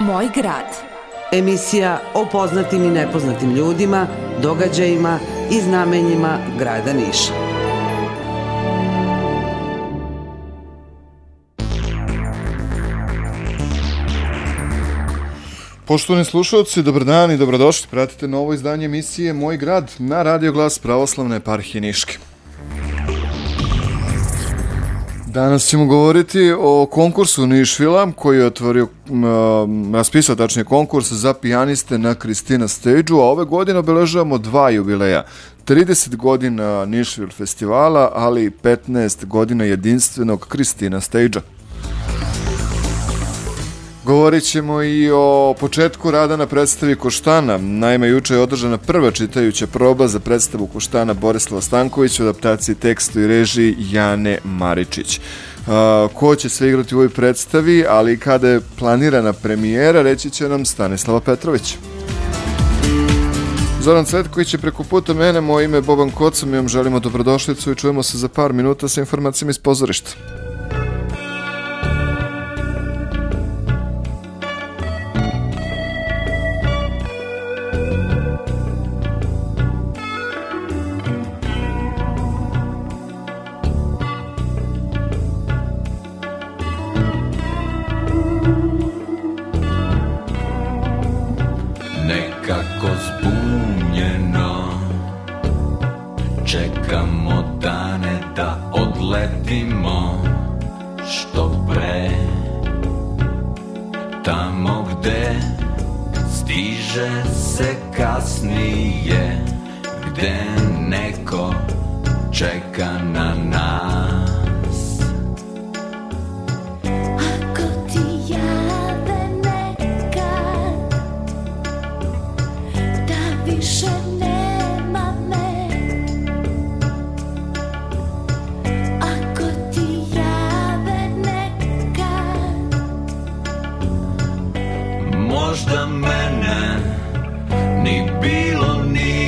Moj grad. Emisija o poznatim i nepoznatim ljudima, događajima i znamenjima grada Niša. Poštovani slušalci, dobar dan i dobrodošli. Pratite novo izdanje emisije Moj grad na Radio Glas Pravoslavne eparhije Niške. Danas ćemo govoriti o konkursu Nišvila koji je otvorio, raspisao tačnije konkurs za pijaniste na Kristina Stage-u, a ove godine obeležavamo dva jubileja. 30 godina Nišvil festivala, ali i 15 godina jedinstvenog Kristina Stage-a. Govorit ćemo i o početku rada na predstavi Koštana. Naime, juče je održana prva čitajuća proba za predstavu Koštana Borislava Stankovića u adaptaciji tekstu i režiji Jane Maričić. Uh, ko će sve igrati u ovoj predstavi, ali i kada je planirana premijera, reći će nam Stanislava Petrović. Zoran Cvetković je preko puta mene, moje ime je Boban Koca, mi vam želimo dobrodošlicu i čujemo se za par minuta sa informacijama iz pozorišta. Možda mene ni bilo nije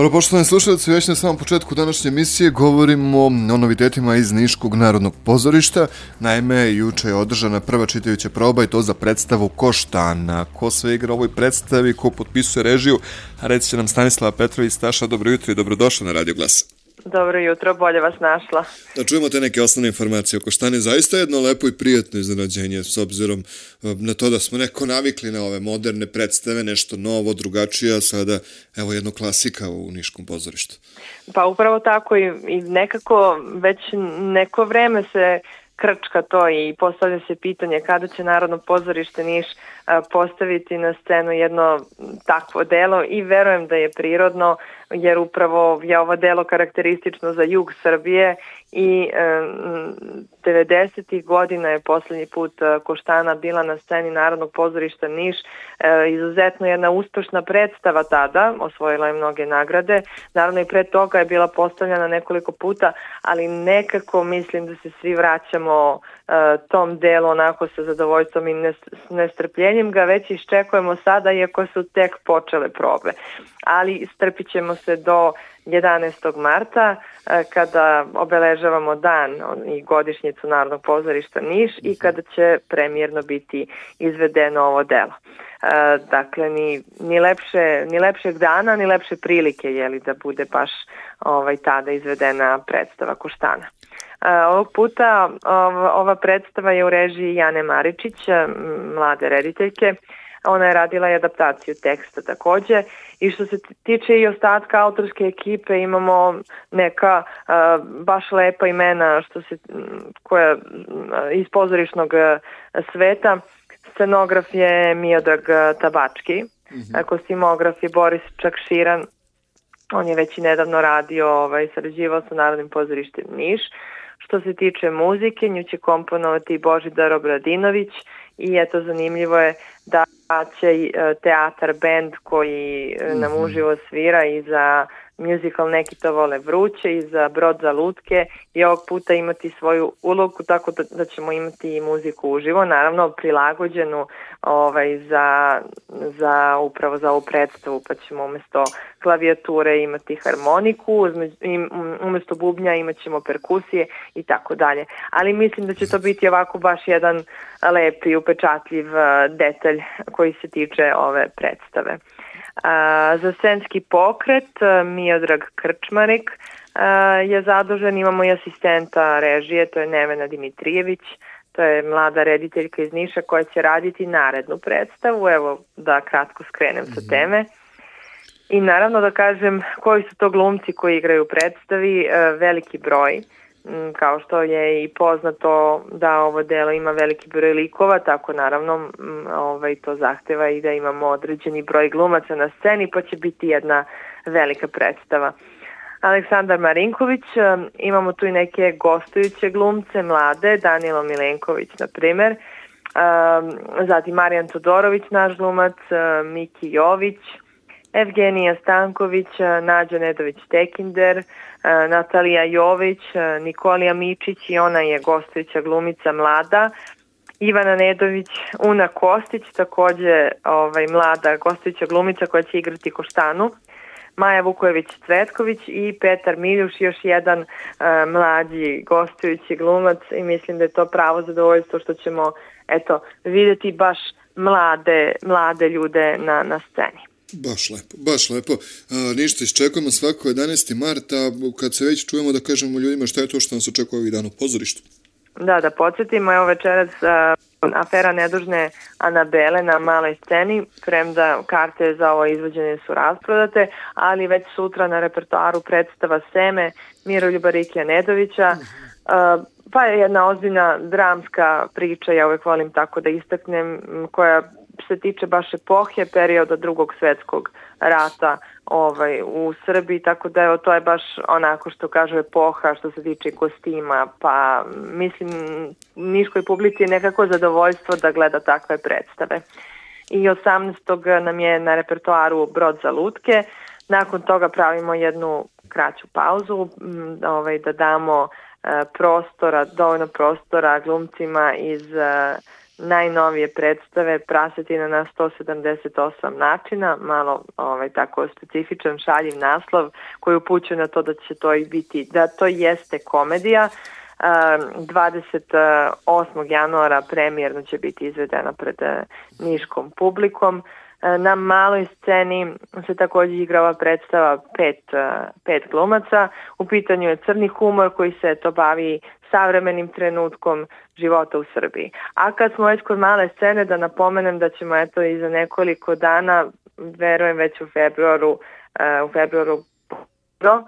Dobro, poštovani slušalci, već na samom početku današnje emisije govorimo o novitetima iz Niškog narodnog pozorišta. Naime, juče je održana prva čitajuća proba i to za predstavu Koštana. Ko sve igra ovoj predstavi, ko potpisuje režiju, a reći će nam Stanislava Petrović Staša, dobro jutro i dobrodošla na Radio Glas. Dobro jutro, bolje vas našla. Da čujemo te neke osnovne informacije o Koštani. Zaista je jedno lepo i prijatno iznenađenje s obzirom eh, na to da smo neko navikli na ove moderne predstave, nešto novo, drugačije, a sada evo jedno klasika u Niškom pozorištu. Pa upravo tako i, i nekako već neko vreme se krčka to i postavlja se pitanje kada će Narodno pozorište Niš a, postaviti na scenu jedno takvo delo i verujem da je prirodno jer upravo je ovo delo karakteristično za jug Srbije i e, 90. godina je poslednji put e, Koštana bila na sceni Narodnog pozorišta Niš. E, izuzetno jedna uspešna predstava tada, osvojila je mnoge nagrade. Naravno i pre toga je bila postavljena nekoliko puta, ali nekako mislim da se svi vraćamo tom delu onako sa zadovoljstvom i nestrpljenjem ga već iščekujemo sada iako su tek počele probe. Ali strpit ćemo se do 11. marta e, kada obeležavamo dan i godišnjicu Narodnog pozorišta Niš i kada će premijerno biti izvedeno ovo delo. E, dakle, ni, ni, lepše, ni lepšeg dana, ni lepše prilike je li da bude baš ovaj, tada izvedena predstava Koštana. E, ovog puta ova predstava je u režiji Jane Maričić, mlade rediteljke, Ona je radila i adaptaciju teksta takođe i što se tiče i ostatka autorske ekipe imamo neka uh, baš lepa imena što se koja iz pozorišnog sveta. Scenograf je Miodrag Tabački, mm -hmm. kostimograf je Boris Čakširan, on je već i nedavno radio, ovaj, sarađivao sa Narodnim pozorištem Niš. Što se tiče muzike, nju će komponovati Božidar Obradinović i eto zanimljivo je da će e, teatar band koji e, nam mhm. uživo svira i za musical Neki to vole vruće i za Brod za lutke i ovog puta imati svoju ulogu tako da, da ćemo imati i muziku uživo, naravno prilagođenu ovaj, za, za upravo za ovu predstavu pa ćemo umesto klavijature imati harmoniku, umesto bubnja imat ćemo perkusije i tako dalje. Ali mislim da će to biti ovako baš jedan lep i upečatljiv eh, detalj koji se tiče ove predstave. A, za scenski pokret Miodrag Krčmarik a, je zadužen, imamo i asistenta režije, to je Nevena Dimitrijević, to je mlada rediteljka iz Niša koja će raditi narednu predstavu, evo da kratko skrenem sa mhm. teme. I naravno da kažem koji su to glumci koji igraju predstavi, veliki broj. Mm, kao što je i poznato da ovo delo ima veliki broj likova, tako naravno mm, ovaj, to zahteva i da imamo određeni broj glumaca na sceni, pa će biti jedna velika predstava. Aleksandar Marinković, mm, imamo tu i neke gostujuće glumce, mlade, Danilo Milenković, na primer, zatim Marijan Todorović, naš glumac, Miki Jović, Evgenija Stanković, Nađa Nedović-Tekinder, Natalija Jović, Nikolija Mičić i ona je gostujuća glumica mlada, Ivana Nedović, Una Kostić, takođe ovaj, mlada gostujuća glumica koja će igrati Koštanu, Maja Vukojević-Cvetković i Petar Miljuš, još jedan uh, mlađi gostujući glumac i mislim da je to pravo zadovoljstvo što ćemo eto, videti baš mlade, mlade ljude na, na sceni. Baš lepo, baš lepo. A, ništa, iščekujemo svako 11. marta, kad se već čujemo da kažemo ljudima šta je to što nas očekuje ovih dana u pozorištu. Da, da podsjetimo, evo večeras a, afera nedužne Anabele na maloj sceni, premda karte za ovo izvođenje su rasprodate, ali već sutra na repertoaru predstava Seme Miroljuba Rikija Nedovića, a, pa je jedna ozbiljna dramska priča, ja uvek volim tako da istaknem, koja se tiče baš epohe perioda drugog svetskog rata ovaj, u Srbiji, tako da evo, to je baš onako što kažu epoha što se tiče kostima, pa mislim niškoj publici je nekako zadovoljstvo da gleda takve predstave. I 18. nam je na repertoaru Brod za lutke, nakon toga pravimo jednu kraću pauzu ovaj, da damo prostora, dovoljno prostora glumcima iz najnovije predstave Prasetina na 178 načina, malo ovaj, tako specifičan šaljiv naslov koji upućuje na to da će to i biti, da to jeste komedija. 28. januara premijerno će biti izvedena pred niškom publikom. Na maloj sceni se takođe igrava predstava pet, pet glumaca. U pitanju je crni humor koji se to bavi savremenim trenutkom života u Srbiji. A kad smo već kod male scene, da napomenem da ćemo eto i za nekoliko dana, verujem već u februaru, u februaru do,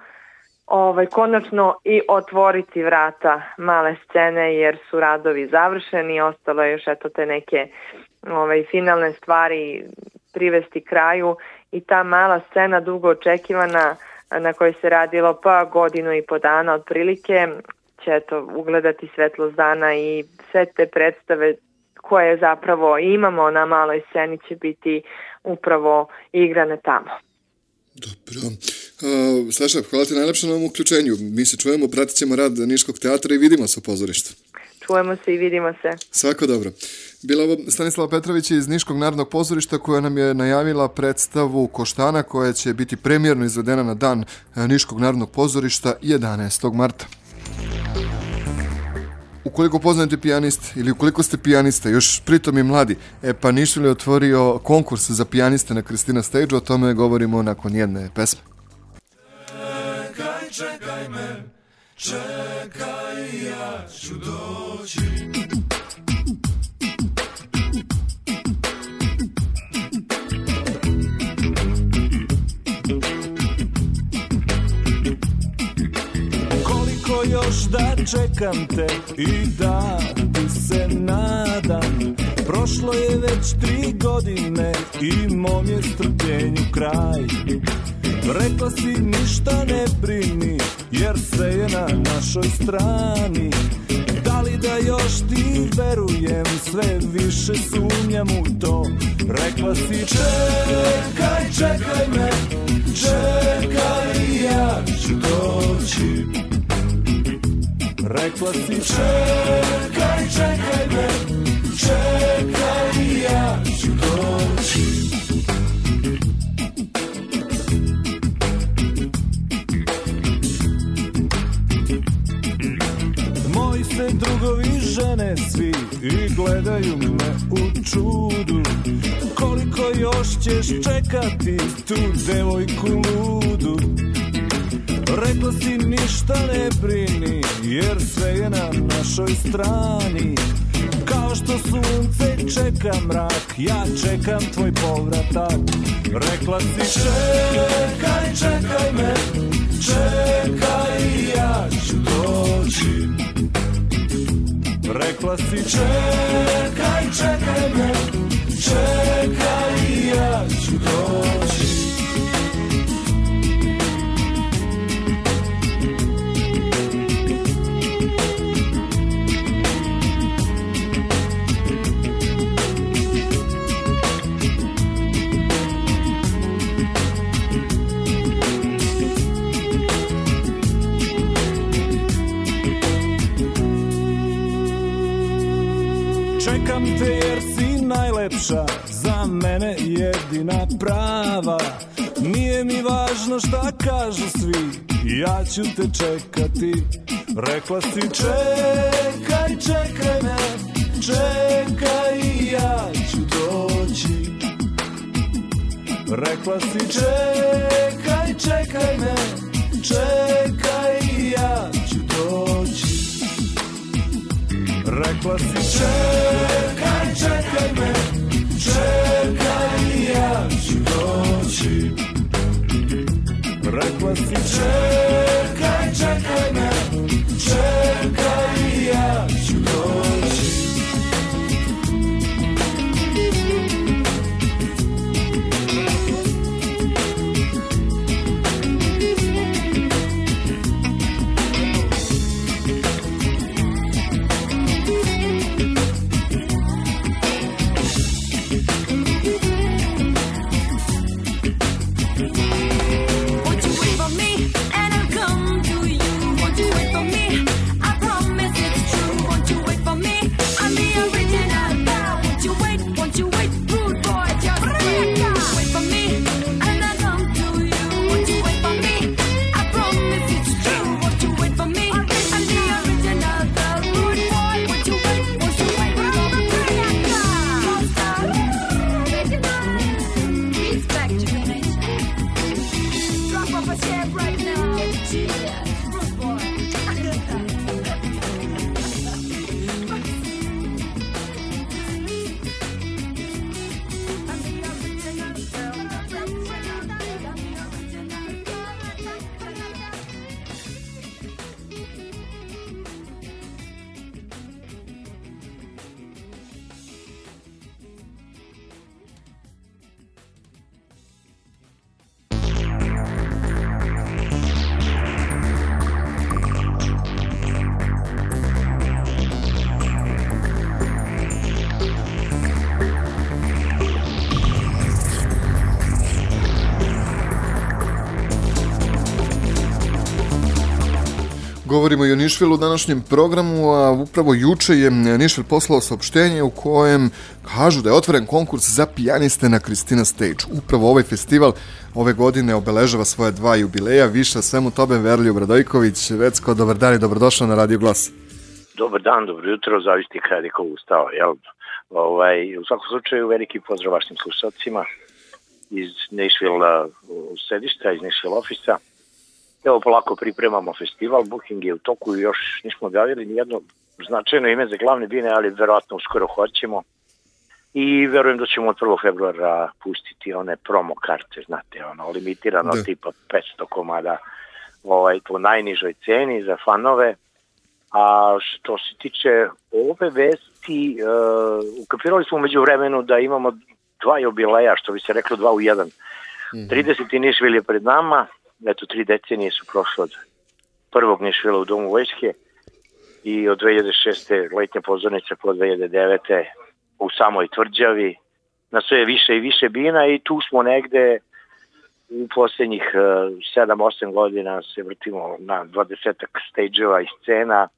ovaj, konačno i otvoriti vrata male scene jer su radovi završeni, ostalo je još eto te neke ovaj, finalne stvari privesti kraju i ta mala scena dugo očekivana na kojoj se radilo pa godinu i po dana otprilike će eto ugledati svetlost dana i sve te predstave koje zapravo imamo na maloj sceni će biti upravo igrane tamo. Dobro. Uh, Saša, hvala ti najlepše na ovom uključenju. Mi se čujemo, pratit ćemo rad Niškog teatra i vidimo se u pozorištu. Čujemo se i vidimo se. Svako dobro. Bila ovo Stanislava Petrović iz Niškog narodnog pozorišta koja nam je najavila predstavu Koštana koja će biti premjerno izvedena na dan Niškog narodnog pozorišta 11. marta. Ukoliko poznate pijanist ili ukoliko ste pijanista, još pritom i mladi, e pa Nišvil je otvorio konkurs za pijaniste na Kristina Stage, o tome govorimo nakon jedne pesme. Čekaj, čekaj me, čekaj, ja ću doći. Da čekam te i da ti se nadam. Prošlo je već tri godine i mom je strpljenju kraj. Rekla si ništa ne brini jer sve je na našoj strani. Da li da još ti verujem sve više sumnjam u to. Rekla si čekaj, čekaj me, čekaj ja ću doći Rekla si čekaj, čekaj me, čekaj ja ću doći. Moji se drugovi žene svi i gledaju me u čudu. Koliko još ćeš čekati tu devojku ludu Rekla si ništa ne brini jer sve je na našoj strani. Kao što sunce čeka mrak, ja čekam tvoj povratak. Rekla si čekaj, čekaj me, čekaj, ja ću doći. Rekla si čekaj, čekaj me, čekaj, ja ću doći mene jedina prava. Nije mi važno šta kažu svi Ja ću te čekati. Rekla si čekaj, čekaj me Čekaj, ja ću doći. Rekla si čekaj, čekaj me Čekaj, ja ću doći. Rekla si čekaj, Rekla si čekaj, čekaj me, Govorimo i o Nišvilu u današnjem programu, a upravo juče je Nišvil poslao saopštenje u kojem kažu da je otvoren konkurs za pijaniste na Kristina Stage. Upravo ovaj festival ove godine obeležava svoje dva jubileja. Više svemu tome Verliju Bradojković. Vecko, dobar dan i dobrodošao na Radio Glas. Dobar dan, dobro jutro, zavisti kada je ko ustao, jel? Ovaj, u svakom slučaju veliki pozdrav vašim slušalcima iz Nashville sedišta, iz Nashville ofisa. Evo polako pripremamo festival, booking je u toku i još nismo objavili ni jedno značajno ime za glavne bine, ali verovatno uskoro hoćemo. I verujem da ćemo od 1. februara pustiti one promo karte, znate, ono, limitirano Da. tipa 500 komada ovaj, po najnižoj ceni za fanove. A što se tiče ove vesti, uh, ukapirali smo umeđu vremenu da imamo dva jubileja, što bi se reklo dva u jedan. 30. Nišvil je pred nama, eto tri decenije su prošle od prvog Nišvila u Domu vojske i od 2006. letnja pozornica po 2009. u samoj tvrđavi na sve više i više bina i tu smo negde u poslednjih uh, 7-8 godina se vrtimo na 20 stage-ova i scena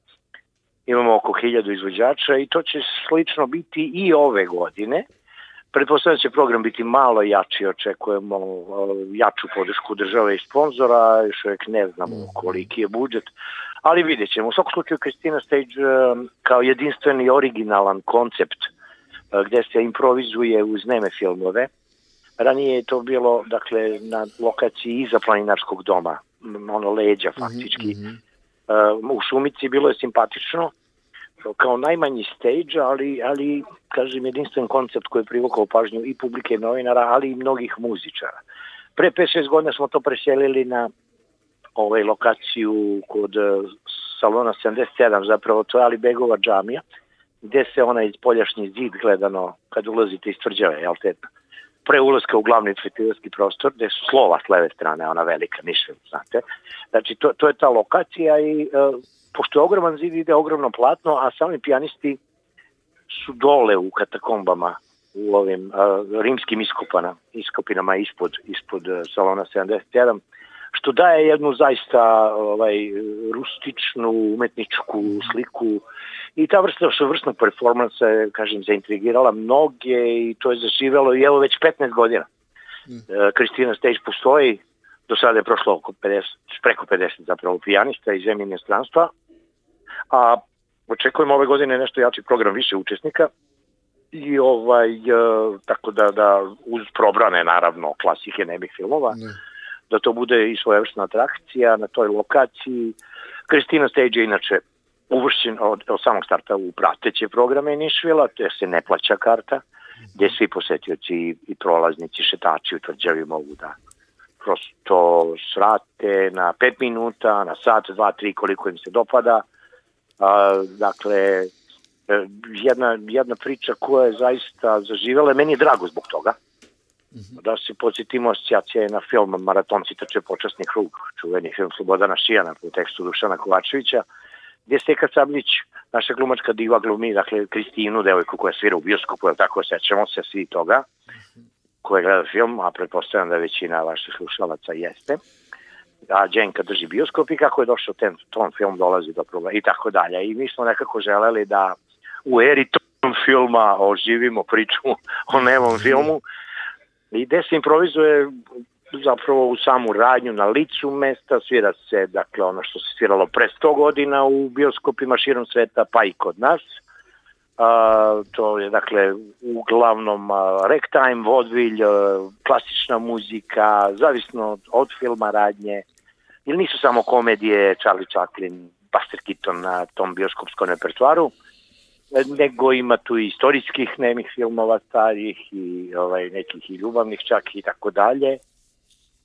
imamo oko 1000 izvođača i to će slično biti i ove godine. Pretpostavljam da će program biti malo jači, očekujemo jaču podršku države i sponzora, još uvijek ne znamo koliki je budžet, ali vidjet ćemo. U svakom slučaju Kristina Stage um, kao jedinstveni originalan koncept uh, gde se improvizuje uz neme filmove. Ranije je to bilo dakle na lokaciji iza planinarskog doma, ono leđa faktički. Uh, u Šumici bilo je simpatično, kao najmanji stage, ali, ali kažem, jedinstven koncept koji je privukao pažnju i publike novinara, ali i mnogih muzičara. Pre 5-6 godina smo to preselili na ovaj lokaciju kod eh, salona 77, zapravo to je Ali Begova džamija, gde se onaj spoljašnji zid gledano kad ulazite iz tvrđave, jel te, pre ulaska u glavni festivalski prostor, gde su slova s leve strane, ona velika niša, znate. Znači, to, to je ta lokacija i e, pošto je ogroman zid, ide ogromno platno, a sami pijanisti su dole u katakombama u ovim uh, rimskim iskopana, iskopinama ispod, ispod uh, salona 77, što daje jednu zaista ovaj, rustičnu umetničku sliku. I ta vrsta vrstnog performansa je, kažem, zaintrigirala mnoge i to je zaživelo i evo već 15 godina. E, Kristina Stage postoji, do sada je prošlo oko 50, preko 50 zapravo pijanista iz zemlje inostranstva, a očekujemo ove godine nešto jači program više učesnika i ovaj, e, tako da, da uz probrane naravno klasike nemih filmova, da to bude i svojevrsna atrakcija na toj lokaciji. Kristina Stage je inače uvršćen od, od samog starta u prateće programe Nišvila, gde se ne plaća karta, gde svi posetioci i, i prolaznici, šetači u tvrđavi mogu da prosto srate na 5 minuta, na sat, 2, 3, koliko im se dopada. A, dakle, e, jedna, jedna priča koja je zaista zaživela, meni je drago zbog toga. Da se podsjetimo, asocijacija je na film Maratonci trče počasni krug, čuveni film Slobodana Šijana po tekstu Dušana Kovačevića, gdje Steka Sablić, naša glumačka diva glumi, dakle Kristinu, devojku koja svira u bioskopu, jel tako? Sećamo se svi toga, koja gleda film, a pretpostavljam da većina vaših slušalaca jeste a Đenka drži bioskop i kako je došao ten, ton film dolazi do problema i tako dalje. I mi smo nekako želeli da u eri ton filma oživimo priču o nemom filmu i gde se improvizuje zapravo u samu radnju na licu mesta, svira se dakle ono što se sviralo pre 100 godina u bioskopima širom sveta pa i kod nas. A, to je dakle uglavnom ragtime, vodvilj, klasična muzika, zavisno od filma radnje, ili nisu samo komedije Charlie Chaplin, Buster Keaton na tom bioskopskom repertuaru, nego ima tu i istorijskih nemih filmova starih i ovaj, nekih i ljubavnih čak i tako dalje.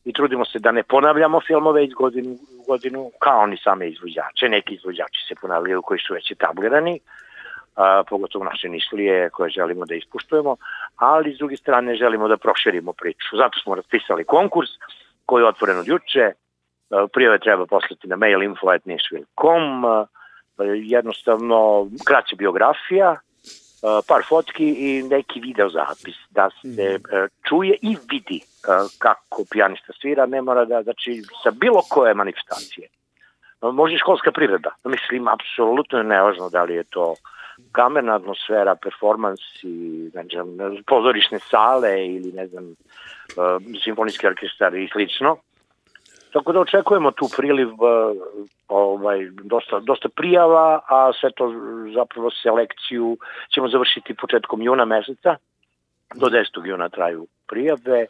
I trudimo se da ne ponavljamo filmove iz godinu godinu, kao oni same izvođače. Neki izvođači se ponavljaju koji su već etablirani, a, pogotovo naše nišlije koje želimo da ispuštujemo, ali s druge strane želimo da proširimo priču. Zato smo raspisali konkurs koji je otvoren od juče, A, prijave treba poslati na mail info.nišvil.com, jednostavno kraća biografija, a, par fotki i neki video zapis da se e, čuje i vidi e, kako pijanista svira, ne mora da, znači, sa bilo koje manifestacije može školska privreda. Mislim, apsolutno je nevažno da li je to kamerna atmosfera, performansi, znam, pozorišne sale ili ne znam, uh, simfonijski orkestar i slično. Tako da očekujemo tu priliv uh, ovaj, dosta, dosta prijava, a sve to zapravo selekciju ćemo završiti početkom juna meseca. Do 10. juna traju prijave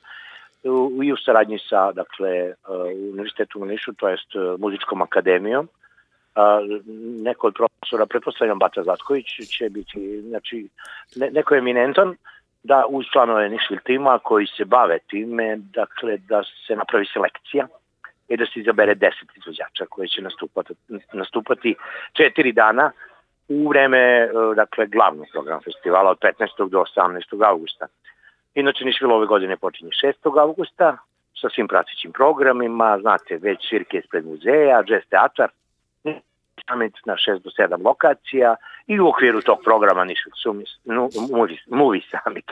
i u saradnji sa dakle, uh, Univerzitetom u Nišu, to jest Muzičkom akademijom. Neko od profesora, pretpostavljam Bata Zlatković, će biti, znači, ne, neko eminentan, da uz članove Nišvil tima koji se bave time, dakle, da se napravi selekcija i da se izabere 10 izvođača koji će nastupati, nastupati četiri dana u vreme, e, dakle, glavnog programa festivala od 15. do 18. augusta. Inače, Nišvil ove godine počinje 6. augusta sa svim pratećim programima, znate, već svirke ispred muzeja, jazz teatar, summit na 6 do 7 lokacija i u okviru tog programa Nišvil Movie, movie Summit,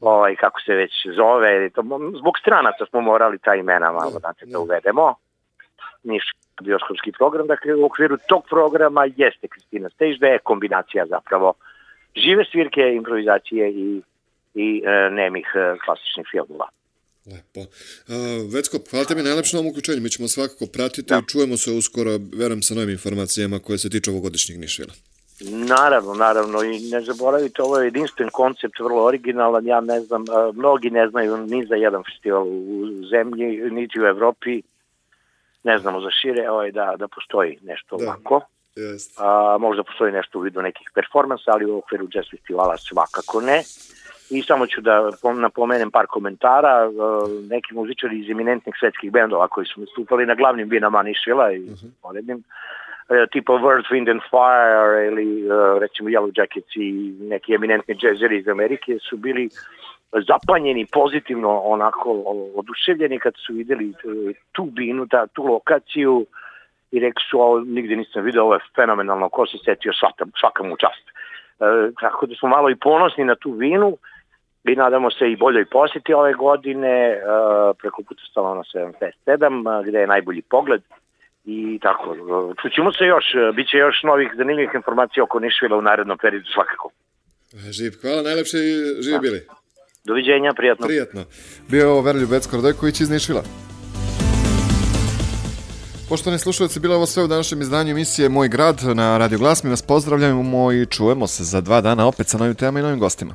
ovaj, kako se već zove, to, zbog stranaca smo morali ta imena malo znate, da uvedemo. Niš bioskopski program, dakle u okviru tog programa jeste Kristina Stage, da je kombinacija zapravo žive svirke, improvizacije i, i e, nemih e, klasičnih filmova. Lepo. Uh, Vecko, hvala tebi najlepše na ovom uključenju. Mi ćemo svakako pratiti da. i čujemo se uskoro, verujem, sa novim informacijama koje se tiču ovogodišnjeg Nišvila. Naravno, naravno i ne zaboravite, ovo je jedinstven koncept, vrlo originalan, ja ne znam, mnogi ne znaju ni za jedan festival u zemlji, niti u Evropi, ne znamo za šire, ovaj, da, da postoji nešto da. ovako. Jest. A, možda postoji nešto u vidu nekih performansa, ali u okviru jazz festivala svakako ne. I samo ću da napomenem par komentara, neki muzičari iz eminentnih svetskih bendova koji su nastupali na glavnim binama Nišvila i uh -huh. porednim, tipa World Wind and Fire ili recimo Yellow Jackets i neki eminentni džezeri iz Amerike su bili zapanjeni pozitivno onako oduševljeni kad su videli tu binu, ta, tu lokaciju i rekli su ovo nigde nisam video, ovo je fenomenalno, ko se setio svaka, svaka mu čast. E, tako da smo malo i ponosni na tu vinu i nadamo se i boljoj posjeti ove godine uh, preko puta Stalona 757 uh, gde je najbolji pogled i tako, uh, čućemo se još, bit će još novih zanimljivih informacija oko Nišvila u narednom periodu svakako. Živ, hvala najlepše i živi bili. Doviđenja, prijatno. Prijatno. Bio je ovo Veroljub Becko Radojković iz Nišvila. Poštovani slušalci, bilo ovo sve u današnjem izdanju emisije Moj grad na Radio Glas. Mi vas pozdravljamo i čujemo se za dva dana opet sa novim temama i novim gostima.